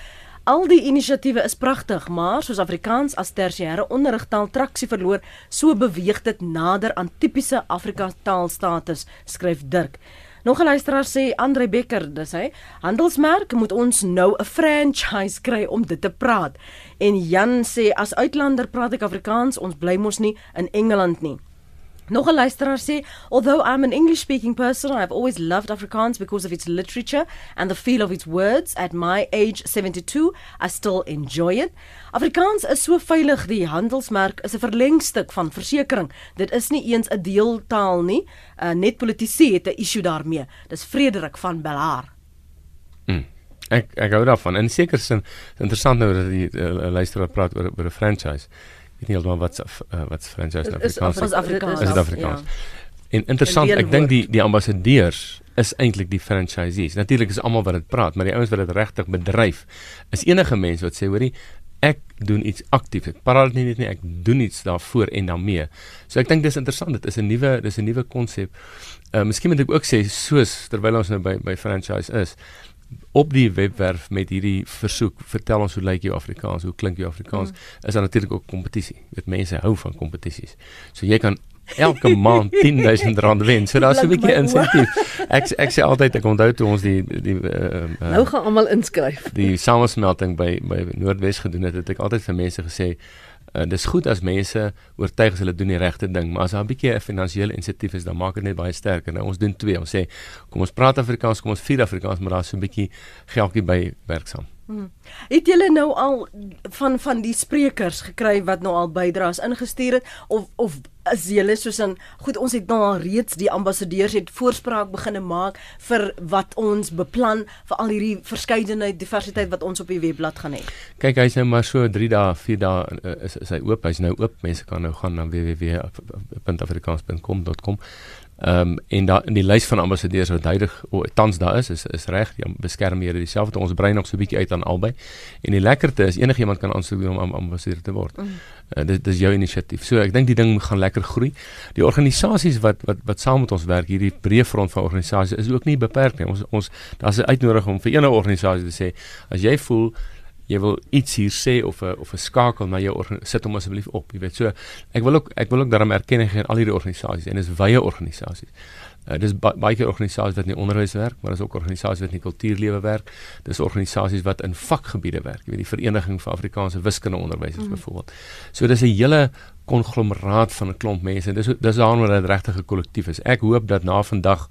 Al die inisiatiewe is pragtig, maar soos Afrikaans as tersiêre onderrigtaal traksie verloor, so beweeg dit nader aan tipiese Afrika taalstatus, skryf Dirk. Nog 'n luisteraar sê Andre Becker, dis hy, handelsmerk moet ons nou 'n franchise kry om dit te praat. En Jan sê as uitlander praat ek Afrikaans, ons bly mos nie in Engeland nie. Nog 'n luisteraar sê, although I'm an English speaking person, I've always loved Afrikaans because of its literature and the feel of its words. At my age 72, I still enjoy it. Afrikaans is so veilig, die handelsmerk is 'n verlengstuk van versekering. Dit is nie eens 'n deeltaal nie. Uh, net politici het 'n issue daarmee. Dis Frederik van Bellaar. Mm. Ek ek hou daarvan. In sekere sin interessant nou dat die uh, luisteraar praat oor oor 'n franchise. Weet nie heeltemal wat uh, wat franchise in Is Afrikaans Ons Afrikaans. Is Afrikaans? En interessant, Een ek dink die die ambassadeurs is eintlik die franchisees. Natuurlik is almal wat dit praat, maar die ouens wat dit regtig bedryf is enige mens wat sê hoorie ek doen iets aktief. Ek praat nie net nie, ek doen iets daarvoor en daarmee. So ek dink dis interessant. Dit is 'n nuwe dis 'n nuwe konsep. Uh miskien moet ek ook sê soos terwyl ons nou by by franchise is op die webwerf met hierdie versoek vertel ons hoe lyk jou Afrikaans hoe klink jou Afrikaans mm. is daar natuurlik ook kompetisie weet mense hou van kompetisies so jy kan elke (laughs) maand 10000 rand wen. So daar's 'n bietjie insentief. Ek ek sê altyd ek onthou toe ons die die uh, uh, Nou gaan almal inskryf. die samesmelting by by Noordwes gedoen het, het ek altyd vir mense gesê uh, dis goed as mense oortuig is hulle doen die regte ding, maar as daar 'n bietjie 'n finansiële insentief is, dan maak dit net baie sterker. Nou ons doen twee. Ons sê kom ons praat Afrikaans, kom ons vier Afrikaans, maar daar's so 'n bietjie geldjie by werksaam. Het julle nou al van van die sprekers gekry wat nou al bydraes ingestuur het of of is julle soos in goed ons het nou al reeds die ambassadeurs het voorspraak begine maak vir wat ons beplan vir al hierdie verskeidenheid diversiteit wat ons op die webblad gaan hê. Kyk, hy's nou maar so 3 dae, 4 dae uh, is is hy oop. Hy's nou oop. Mense kan nou gaan na www.afrikaans.com.com Ehm um, en daar in die lys van ambassadeurs wat huidig oh, tans daar is, is is reg, jy beskerm hier dieselfde ons brein nog so 'n bietjie uit aan albei. En die lekkerte is enigiemand kan aansoek doen om ambassadeur te word. Mm. Uh, dit dis jou inisiatief. So ek dink die ding gaan lekker groei. Die organisasies wat wat wat saam met ons werk, hierdie breë front van organisasies is ook nie beperk nie. Ons ons daar's 'n uitnodiging om vir enige organisasie te sê as jy voel jy wil iets hier sê of 'n of 'n skakel na jou sit hom asseblief op, jy weet. So ek wil ook ek wil ook daarom erkenning gee aan al hierdie organisasies en dis wye organisasies. Uh, dis ba baie keer organisasies wat in onderwys werk, maar dis ook organisasies wat in kultuurlewe werk. Dis organisasies wat in vakgebiede werk. Jy weet die Vereniging vir Afrikaanse Wiskundeonderwysers mm. byvoorbeeld. So dis 'n hele konglomeraat van 'n klomp mense. Dis dis daaroor dat dit regtig 'n kollektief is. Ek hoop dat na vandag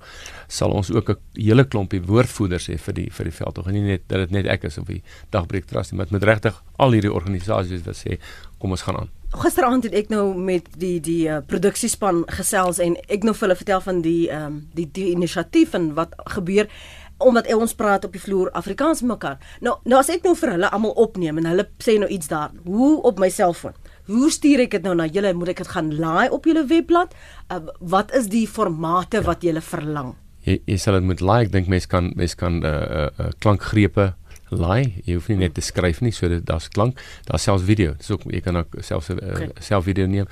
sal ons ook 'n hele klompie woordvoerders hê vir die vir die veldtog en nie net dat dit net ek is of die dagbreek trust nie, maar met regtig al hierdie organisasies wat sê kom ons gaan aan. Gisteraand het ek nou met die die uh, produksiespan gesels en ek nou vir hulle vertel van die ehm um, die die inisiatief en wat gebeur omdat ons praat op die vloer Afrikaans mekaar. Nou nou as ek nou vir hulle almal opneem en hulle sê nou iets daar, hoe op my selfoon Hoe stuur ek dit nou na julle? Moet ek dit gaan laai op julle webblad? Uh, wat is die formate wat julle verlang? Jy, jy sal dit moet laai. Ek dink mense kan mense kan 'n uh, uh, uh, klankgrepe laai. Jy hoef nie net te skryf nie, so dit daar's klank. Daar's selfs video. Dis ook jy kan ook selfs 'n uh, okay. self video neem.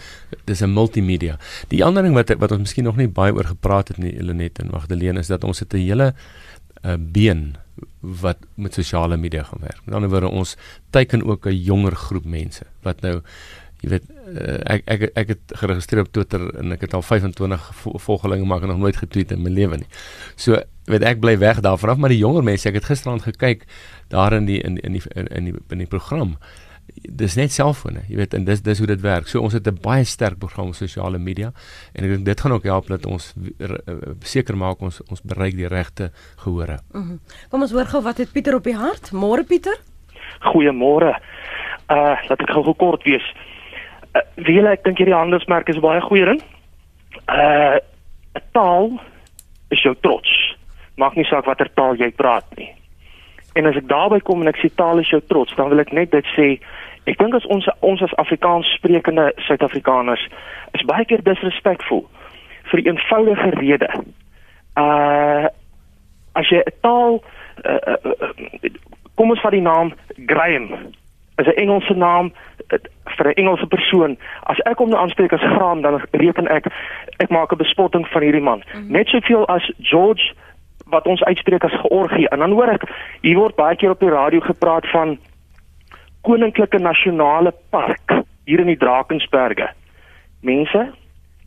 Dis 'n multimedia. Die ander ding wat wat ons miskien nog nie baie oor gepraat het nie, Elenet en Magdalene, is dat ons het 'n hele uh, been wat met sosiale media gaan werk. Met ander woorde ons teiken ook 'n jonger groep mense wat nou jy weet uh, ek ek ek het geregistreer op Twitter en ek het al 25 volgelinge maar nog nooit getweet in my lewe nie. So weet ek bly weg daarvan af maar die jonger mense ek het gisterand gekyk daar in die in in die in die in die program. Dis net selfone jy weet en dis dis hoe dit werk. So ons het 'n baie sterk program op sosiale media en ek dink dit gaan ook help dat ons seker maak ons ons bereik die regte gehore. Mm -hmm. kom ons hoor gou wat het Pieter op die hart? Môre Pieter? Goeiemôre. Uh laat ek gou kort wees uh, wie ek dink hierdie handelsmerk is baie goeie ding. Uh 'n taal is jou trots. Maak nie saak watter taal jy praat nie. En as ek daarby kom en ek sê taal is jou trots, dan wil ek net dit sê ek dink as ons ons as Afrikaans sprekende Suid-Afrikaners is baie keer disrespekvol vir 'n eenvoudige rede. Uh as jy 'n taal uh, uh, uh, kom ons vat die naam Graham is 'n Engelse naam vir 'n Engelse persoon. As ek hom nou aanspreek as Graham, dan reken ek ek maak 'n bespotting van hierdie man. Mm -hmm. Net soveel as George wat ons uitspreek as Georgie. En dan hoor ek hier word baie keer op die radio gepraat van Koninklike Nasionale Park hier in die Drakensberge. Mense,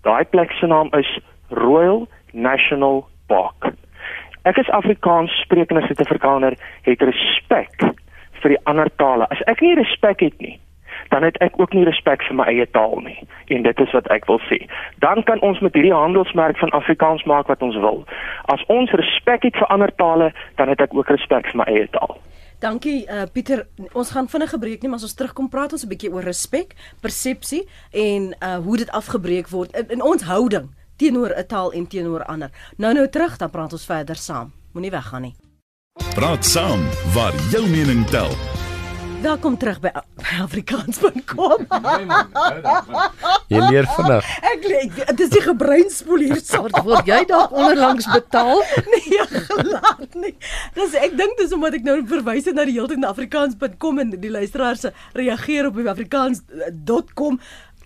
daai plek se naam is Royal National Park. Ek is Afrikaans sprekende Suid-Afrikaner, het respek vir die ander tale. As ek nie respek het nie, dan het ek ook nie respek vir my eie taal nie. En dit is wat ek wil sê. Dan kan ons met hierdie handelsmerk van Afrikaans maak wat ons wil. As ons respek het vir ander tale, dan het ek ook respek vir my eie taal. Dankie uh, Pieter. Ons gaan vinnig gebreek nie, maar as ons terugkom praat ons 'n bietjie oor respek, persepsie en uh hoe dit afgebreek word in, in ons houding teenoor 'n taal en teenoor ander. Nou nou terug, dan praat ons verder saam. Moenie weggaan nie. Praat saam waar jou mening tel. Welkom terug by Afrikaans.com. (laughs) jy leer vinnig. Ek leer dit is die gebreinspoel hier (laughs) soort word jy dalk onderlangs betaal? (laughs) Nee, glad nie. Dis ek dink dis omdat ek nou verwys het na die heeltyd na Afrikaans.com en die luisteraars reageer op Afrikaans.com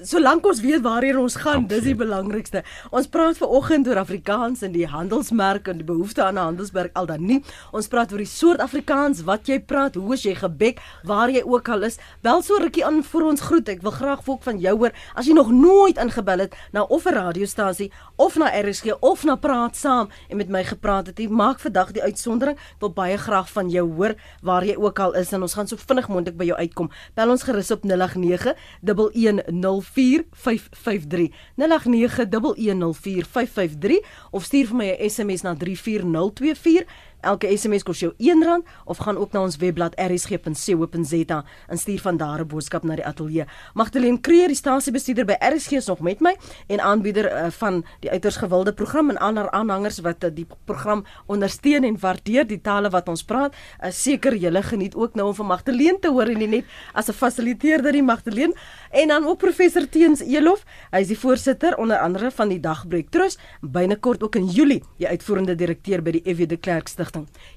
solank ons weet waarheen ons gaan, Absoluut. dis die belangrikste. Ons praat ver oggend oor Afrikaans en die handelsmerk en die behoefte aan 'n handelsmerk al dan nie. Ons praat oor die soort Afrikaans wat jy praat, hoe as jy gebek, waar jy ook al is. Bel so rukkie aan vir ons groet. Ek wil graag ook van jou hoor as jy nog nooit ingebel het na of 'n radiostasie of na RSG of na Praat Saam en met my gepraat het. Ek maak vandag die uitsondering. Ek wil baie graag van jou hoor waar jy ook al is en ons gaan so vinnig moontlik by jou uitkom. Bel ons gerus op 089 110 0891104553 of stuur vir my 'n SMS na 34024 Elke SMS kos jou R1 of gaan ook na ons webblad rsg.co.za en stuur van daar 'n boodskap na die ateljee. Magdalene Creer, die stasiebestuurder by RSG is nog met my en aanbieder uh, van die uiters gewilde program en ander aanhangers wat uh, die program ondersteun en waardeer die tale wat ons praat. Uh, Seker julle geniet ook nou om van Magdalene te hoor en nie net as 'n fasiliteerder die Magdalene en dan ook professor Teens Elof. Hy is die voorsitter onder andere van die Dagbreek Trust, binnekort ook in Julie die uitvoerende direkteur by die FW de Klerk Stichting.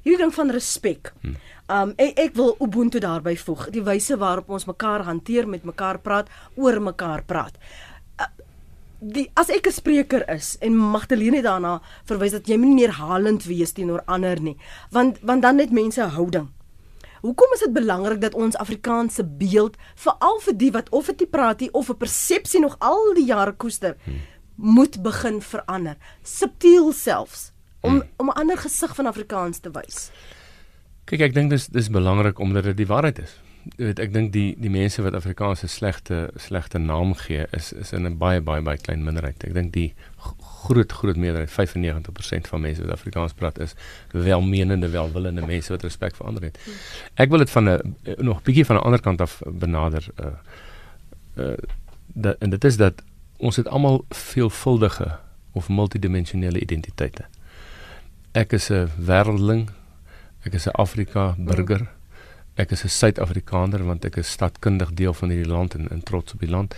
Hierdie ding van respek. Hmm. Um ek, ek wil ubuntu daarby voeg, die wyse waarop ons mekaar hanteer, met mekaar praat, oor mekaar praat. Uh, die as ek 'n spreker is en Magdalene daarna verwys dat jy nie neerhalend wees teenoor ander nie, want want dan net mense houding. Hoekom is dit belangrik dat ons Afrikaanse beeld veral vir die wat of dit praat nie of 'n persepsie nog al die jare koester hmm. moet begin verander, subtiel selfs om hmm. om 'n ander gesig van Afrikaans te wys? Kyk, ek dink dis dis belangrik omdat dit die waarheid is. Jy weet, ek dink die die mense wat Afrikaans 'n slegte slegte naam gee is is in 'n baie baie baie klein minderheid. Ek dink die groot groot meerderheid 95% van mense wat Afrikaans praat is welmenende welwillende mense wat respek vir ander het. Ek wil dit van 'n nog bietjie van 'n ander kant af benader uh uh dat en dit is dat ons het almal veelvuldige of multidimensionele identiteite. Ek is 'n wêreldling. Ek is 'n Afrika burger. Ek is 'n Suid-Afrikaner want ek is stadkundig deel van hierdie land en, en trots op die land.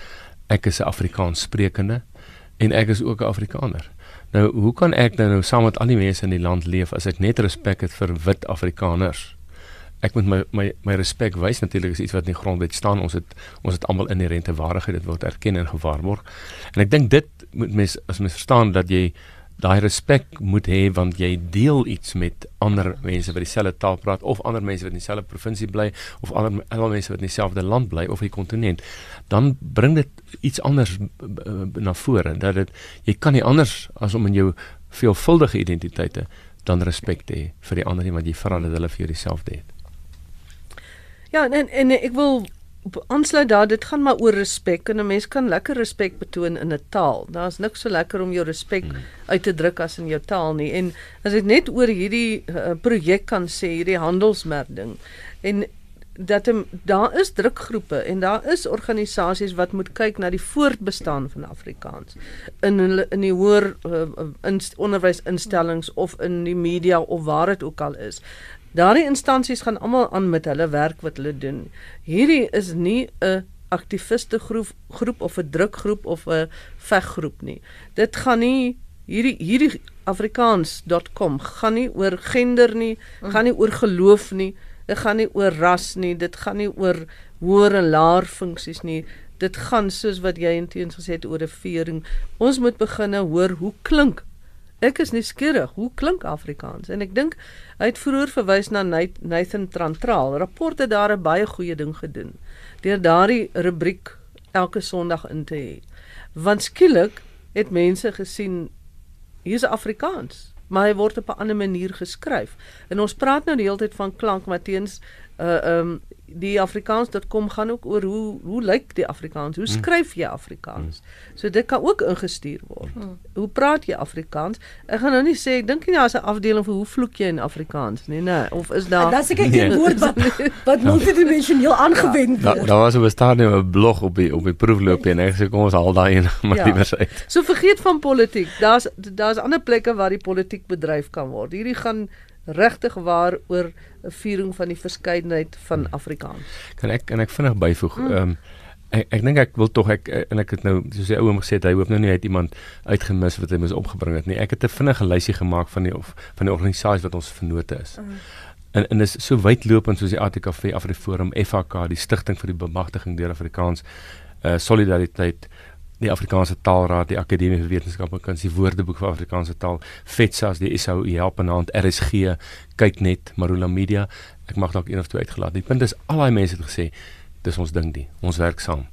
Ek is 'n Afrikaans sprekende en ek is ook 'n Afrikaner. Nou, hoe kan ek dan nou saam met al die mense in die land leef as ek net respek het vir wit Afrikaners? Ek moet my my my respek wys natuurlik is iets wat in die grondwet staan. Ons het ons het almal inherente waardigheid, dit word erken en gewaarborg. En ek dink dit moet mens as mens verstaan dat jy daai respek moet hê want jy deel iets met ander mense wat dieselfde taal praat of ander mense wat in dieselfde provinsie bly of ander ander mense wat in dieselfde land bly of die kontinent. Dan bring dit iets anders na vore dat dit jy kan nie anders as om in jou veelvuldige identiteite dan respek hê vir die ander nie want jy vra dat hulle vir jou dieselfde het. Ja en en ek wil aansluit daar dit gaan maar oor respek en 'n mens kan lekker respek betoon in 'n taal. Daar's niks so lekker om jou respek hmm. uit te druk as in jou taal nie. En as ek net oor hierdie uh, projek kan sê, hierdie handelsmerk ding en dat hem, daar is drukgroepe en daar is organisasies wat moet kyk na die voortbestaan van Afrikaans in hulle in die hoër uh, in onderwysinstellings of in die media of waar dit ook al is. Daardie instansies gaan almal aan met hulle werk wat hulle doen. Hierdie is nie 'n aktiviste groep groep of 'n drukgroep of 'n veggroep nie. Dit gaan nie hierdie hierdie afrikaans.com gaan nie oor gender nie, mm. gaan nie oor geloof nie, dit gaan nie oor ras nie, dit gaan nie oor hoër en laer funksies nie. Dit gaan soos wat jy inteens gesê het oor 'n viering. Ons moet begine hoor hoe klink Ek is nuuskierig, hoe klink Afrikaans? En ek dink hy het vroeër verwys na Nathan Trantraal. Rapport het daar 'n baie goeie ding gedoen deur daardie rubriek elke Sondag in te hê. Want skielik het mense gesien hier's Afrikaans, maar hy word op 'n ander manier geskryf. En ons praat nou die hele tyd van klank, uh um die afrikaans.com gaan ook oor hoe hoe lyk die Afrikaans? Hoe hmm. skryf jy Afrikaans? Hmm. So dit kan ook ingestuur word. Hmm. Hoe praat jy Afrikaans? Ek gaan nou nie sê ek dink nie daar's 'n afdeling vir hoe vloek jy in Afrikaans nie, nee, of is daar Dis ek 'n nee. woord wat wat multidimensioneel aangewend word. Ja, daar was 'n staan 'n blog op die op die proefloop en ek sê kom ons haal daai een maar ja. liewer uit. So vergeet van politiek. Daar's daar's ander plekke waar die politiek bedryf kan word. Hierdie gaan regtig waar oor 'n viering van die verskeidenheid van hmm. Afrikaans. Kan ek kan ek vinnig byvoeg? Hmm. Ehm mm. um, ek ek dink ek wil tog ek en ek het nou soos die ou oom gesê het hy hoop nou nie hy het iemand uitgemis wat hy moes opgebring het nie. Ek het 'n vinnige lysie gemaak van die of van die organisasies wat ons vennote is. Mm. En en is so wydlopend soos die ATKV Afriforum, FHK, die Stichting vir die Bemagtiging deur Afrikaans, uh solidariteit, die Afrikaanse Taalraad, die Akademie vir Wetenskappe en Kuns, die Woordeboek vir Afrikaanse Taal, FETSAS, die SAU help en hand RSG, kyk net Marula Media. Ek mag dalk een of twee uitgelaat. Die punt is al daai mense het gesê dis ons ding die. Ons werk saam.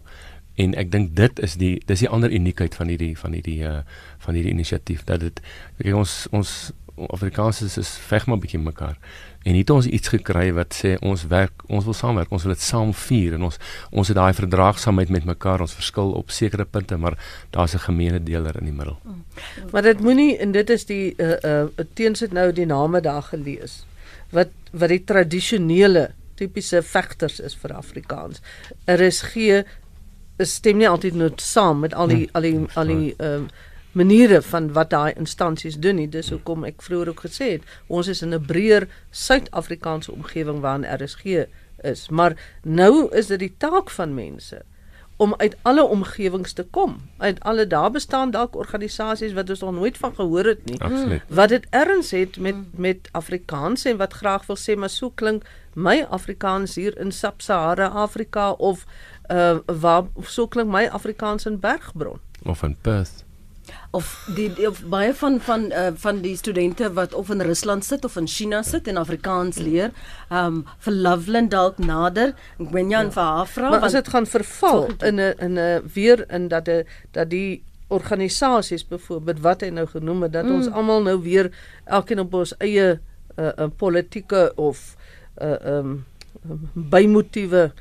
En ek dink dit is die dis die ander uniekheid van hierdie van hierdie uh van hierdie inisiatief dat dit kyk ons ons Afrikaans is, is veg maar bietjie mekaar. En het ons iets gekry wat sê ons werk, ons wil saamwerk, ons wil dit saam vier en ons ons het daai verdraagsaamheid met mekaar, ons verskil op sekere punte, maar daar's 'n gemeene deler in die middel. Maar dit moenie en dit is die uh uh teensit nou die name daar gelees wat wat die tradisionele tipiese vegters is vir Afrikaans. RSG stem nie altyd net saam met al die al die al die ehm uh, maniere van wat daai instansies doen nie. Dis hoekom ek vroeër ook gesê het, ons is in 'n breër Suid-Afrikaanse omgewing waarin RSG is, maar nou is dit die taak van mense om uit alle omgewings te kom. Uit alle daar bestaan dalk organisasies wat ons nog nooit van gehoor het nie. Absoluut. Wat dit erns het met met Afrikaans en wat graag wil sê maar so klink my Afrikaans hier in Sub-Sahara Afrika of uh waar so klink my Afrikaans in Bergbron of in Perth of die, of baie van van uh, van die studente wat of in Rusland sit of in China sit en Afrikaans leer, ehm um, vir Loveland dalk nader. Jan ja. vir haar vra maar as dit gaan verval in 'n in 'n weer in dat 'n dat die organisasies byvoorbeeld wat hy nou genoem het dat mm. ons almal nou weer elkeen op ons eie 'n uh, uh, politieke of 'n uh, um, bymotiewe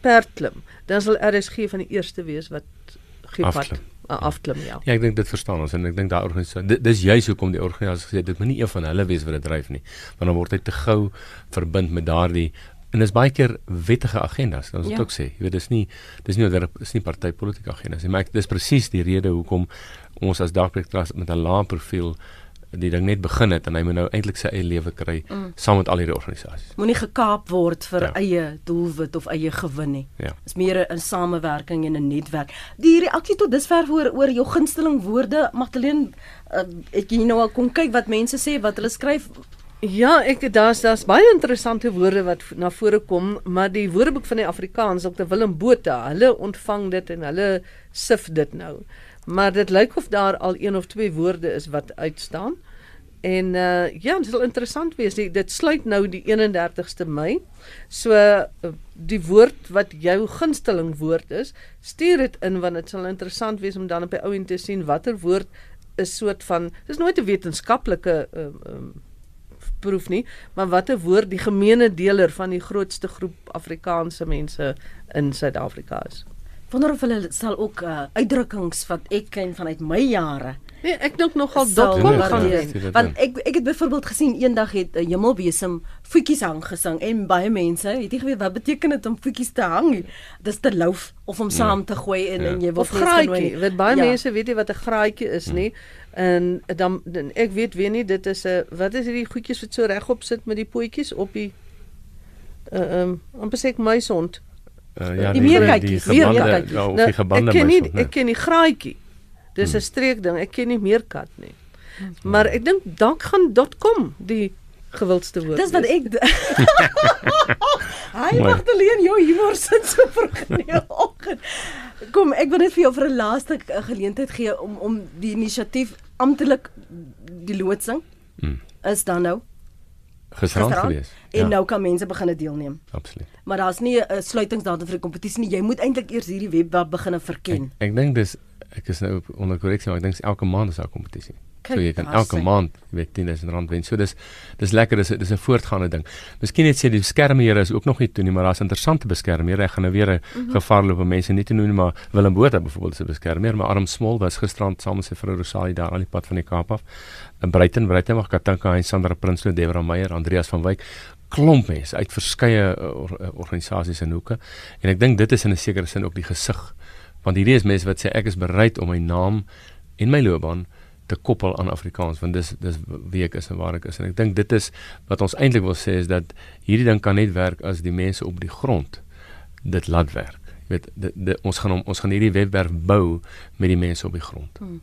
perd klim, dan sal RSG van die eerste wees wat gee pad afklim ja. Ja, ek dink dit verstaan ons en ek dink daai organisasie dis juis hoekom die organisasie gesê dit moet nie een van hulle wees wat dit dryf nie, want dan word hy te gou verbind met daardie en dis baie keer wettige agendas. Ons ja. ook sê, jy weet dis nie dis nie oor dis nie partytetiese agendas nie, maar ek, dis presies die rede hoekom ons as Trust met 'n lae profiel die ding net begin het en hy moet nou eintlik sy eie lewe kry mm. saam met al hierdie organisasies. Moenie gekaap word vir ja. eie doelwit of eie gewin nie. Ja. Dit is meer 'n samewerking en 'n netwerk. Die reaksie tot dusver oor oor jou gunsteling woorde, Magdalene, uh, ek jy nou al kon kyk wat mense sê wat hulle skryf. Ja, ek daar's daar's baie interessante woorde wat na vore kom, maar die Woordeboek van die Afrikaans, Dr Willem Botha, hulle ontvang dit en hulle sif dit nou. Maar dit lyk of daar al een of twee woorde is wat uitstaan. En uh ja, dit sal interessant wees. Die, dit sluit nou die 31ste Mei. So uh, die woord wat jou gunsteling woord is, stuur dit in want dit sal interessant wees om dan op die ou en te sien watter woord is soort van dis nooit 'n wetenskaplike um um proef nie, maar watter woord die gemeene deler van die grootste groep Afrikaanse mense in Suid-Afrika is. Wonder of hulle sal ook uh, uitdrukkings wat ek ken vanuit my jare Nee, ek dink nogal dotcom gaan wees. Want ek ek het byvoorbeeld gesien eendag het 'n uh, hemelbesem voetjies hang gesing en baie mense het nie geweet wat beteken dit om voetjies te hang. Dis te louf of om saam te gooi en ja. en jy wil graatjie. Weet baie ja. mense weet nie wat 'n graatjie is nie. En dan, dan ek weet weer nie dit is 'n wat is hierdie goedjies wat so regop sit met die pootjies op die uh, um, amper sê ek muishond. Uh, ja, die meerkykies, weer kykies. Ja, die muishond. Ek ken nie ek ken die graatjie. Dis 'n hmm. streek ding. Ek ken nie meer kat nie. Maar ek dink dalk gaan .com die gewildste woord. Dis wat ek (laughs) Hy mag alleen jou humor sit so vroeg. (laughs) Kom, ek wil net vir jou vir 'n laaste geleentheid gee om om die inisiatief amptelik die loodsing. Hmm. Is dan nou gisterand gewees. En ja. nou kan mense begine deelneem. Absoluut. Maar daar's nie 'n sluitingsdatum vir die kompetisie nie. Jy moet eintlik eers hierdie webwerf begine verken. Ek, ek dink dis ek is nou onder korreksie maar ek dink elke maand is daar kompetisie. So jy kan elke maand, jy weet 10000 rand wen. So dis dis lekker, dis dis 'n voortgaande ding. Miskien net sê die beskermhede is ook nog nie toe nie, maar daar's interessante beskermhede. Ek gaan nou weer 'n mm -hmm. gevaar loop om mense nie te noem maar Willem Botha byvoorbeeld se beskermer, maar Arm Smol was gisterand saam met sy vrou Rosalie daar al die pad van die Kaap af. In Bruiten, Bruiten mag Katanka en Sandra Prinsloo, Debra Meyer, Andreas van Wyk klomp mense uit verskeie or, organisasies en hoeke en ek dink dit is in 'n sekere sin ook die gesig want hierdie is mense wat sê ek is bereid om my naam en my loopbaan te koppel aan Afrikaans want dis dis wie ek is en waar ek is en ek dink dit is wat ons eintlik wil sê is dat hierdie ding kan net werk as die mense op die grond dit laat werk weet dit, dit ons gaan ons gaan hierdie webwerf bou met die mense op die grond. Hmm.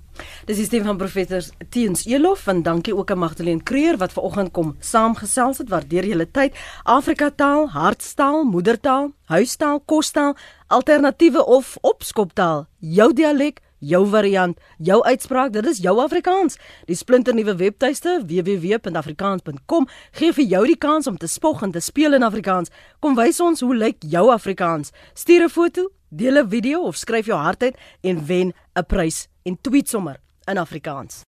Dis die stem van professor Teens Elof en dankie ook aan Magdalene Creer wat vanoggend kom saamgesels het. Waardeer julle tyd. Afrika taal, hartstaal, moedertaal, huistaal, kostaal, alternatiewe of opskoptaal, jou dialek jou variant, jou uitspraak, dit is jou Afrikaans. Die splinternuwe webtuiste www.afrikaans.com gee vir jou die kans om te spog en te speel in Afrikaans. Kom wys ons hoe lyk jou Afrikaans. Stuur 'n foto, deel 'n video of skryf jou hart uit en wen 'n prys en tweet sommer in Afrikaans.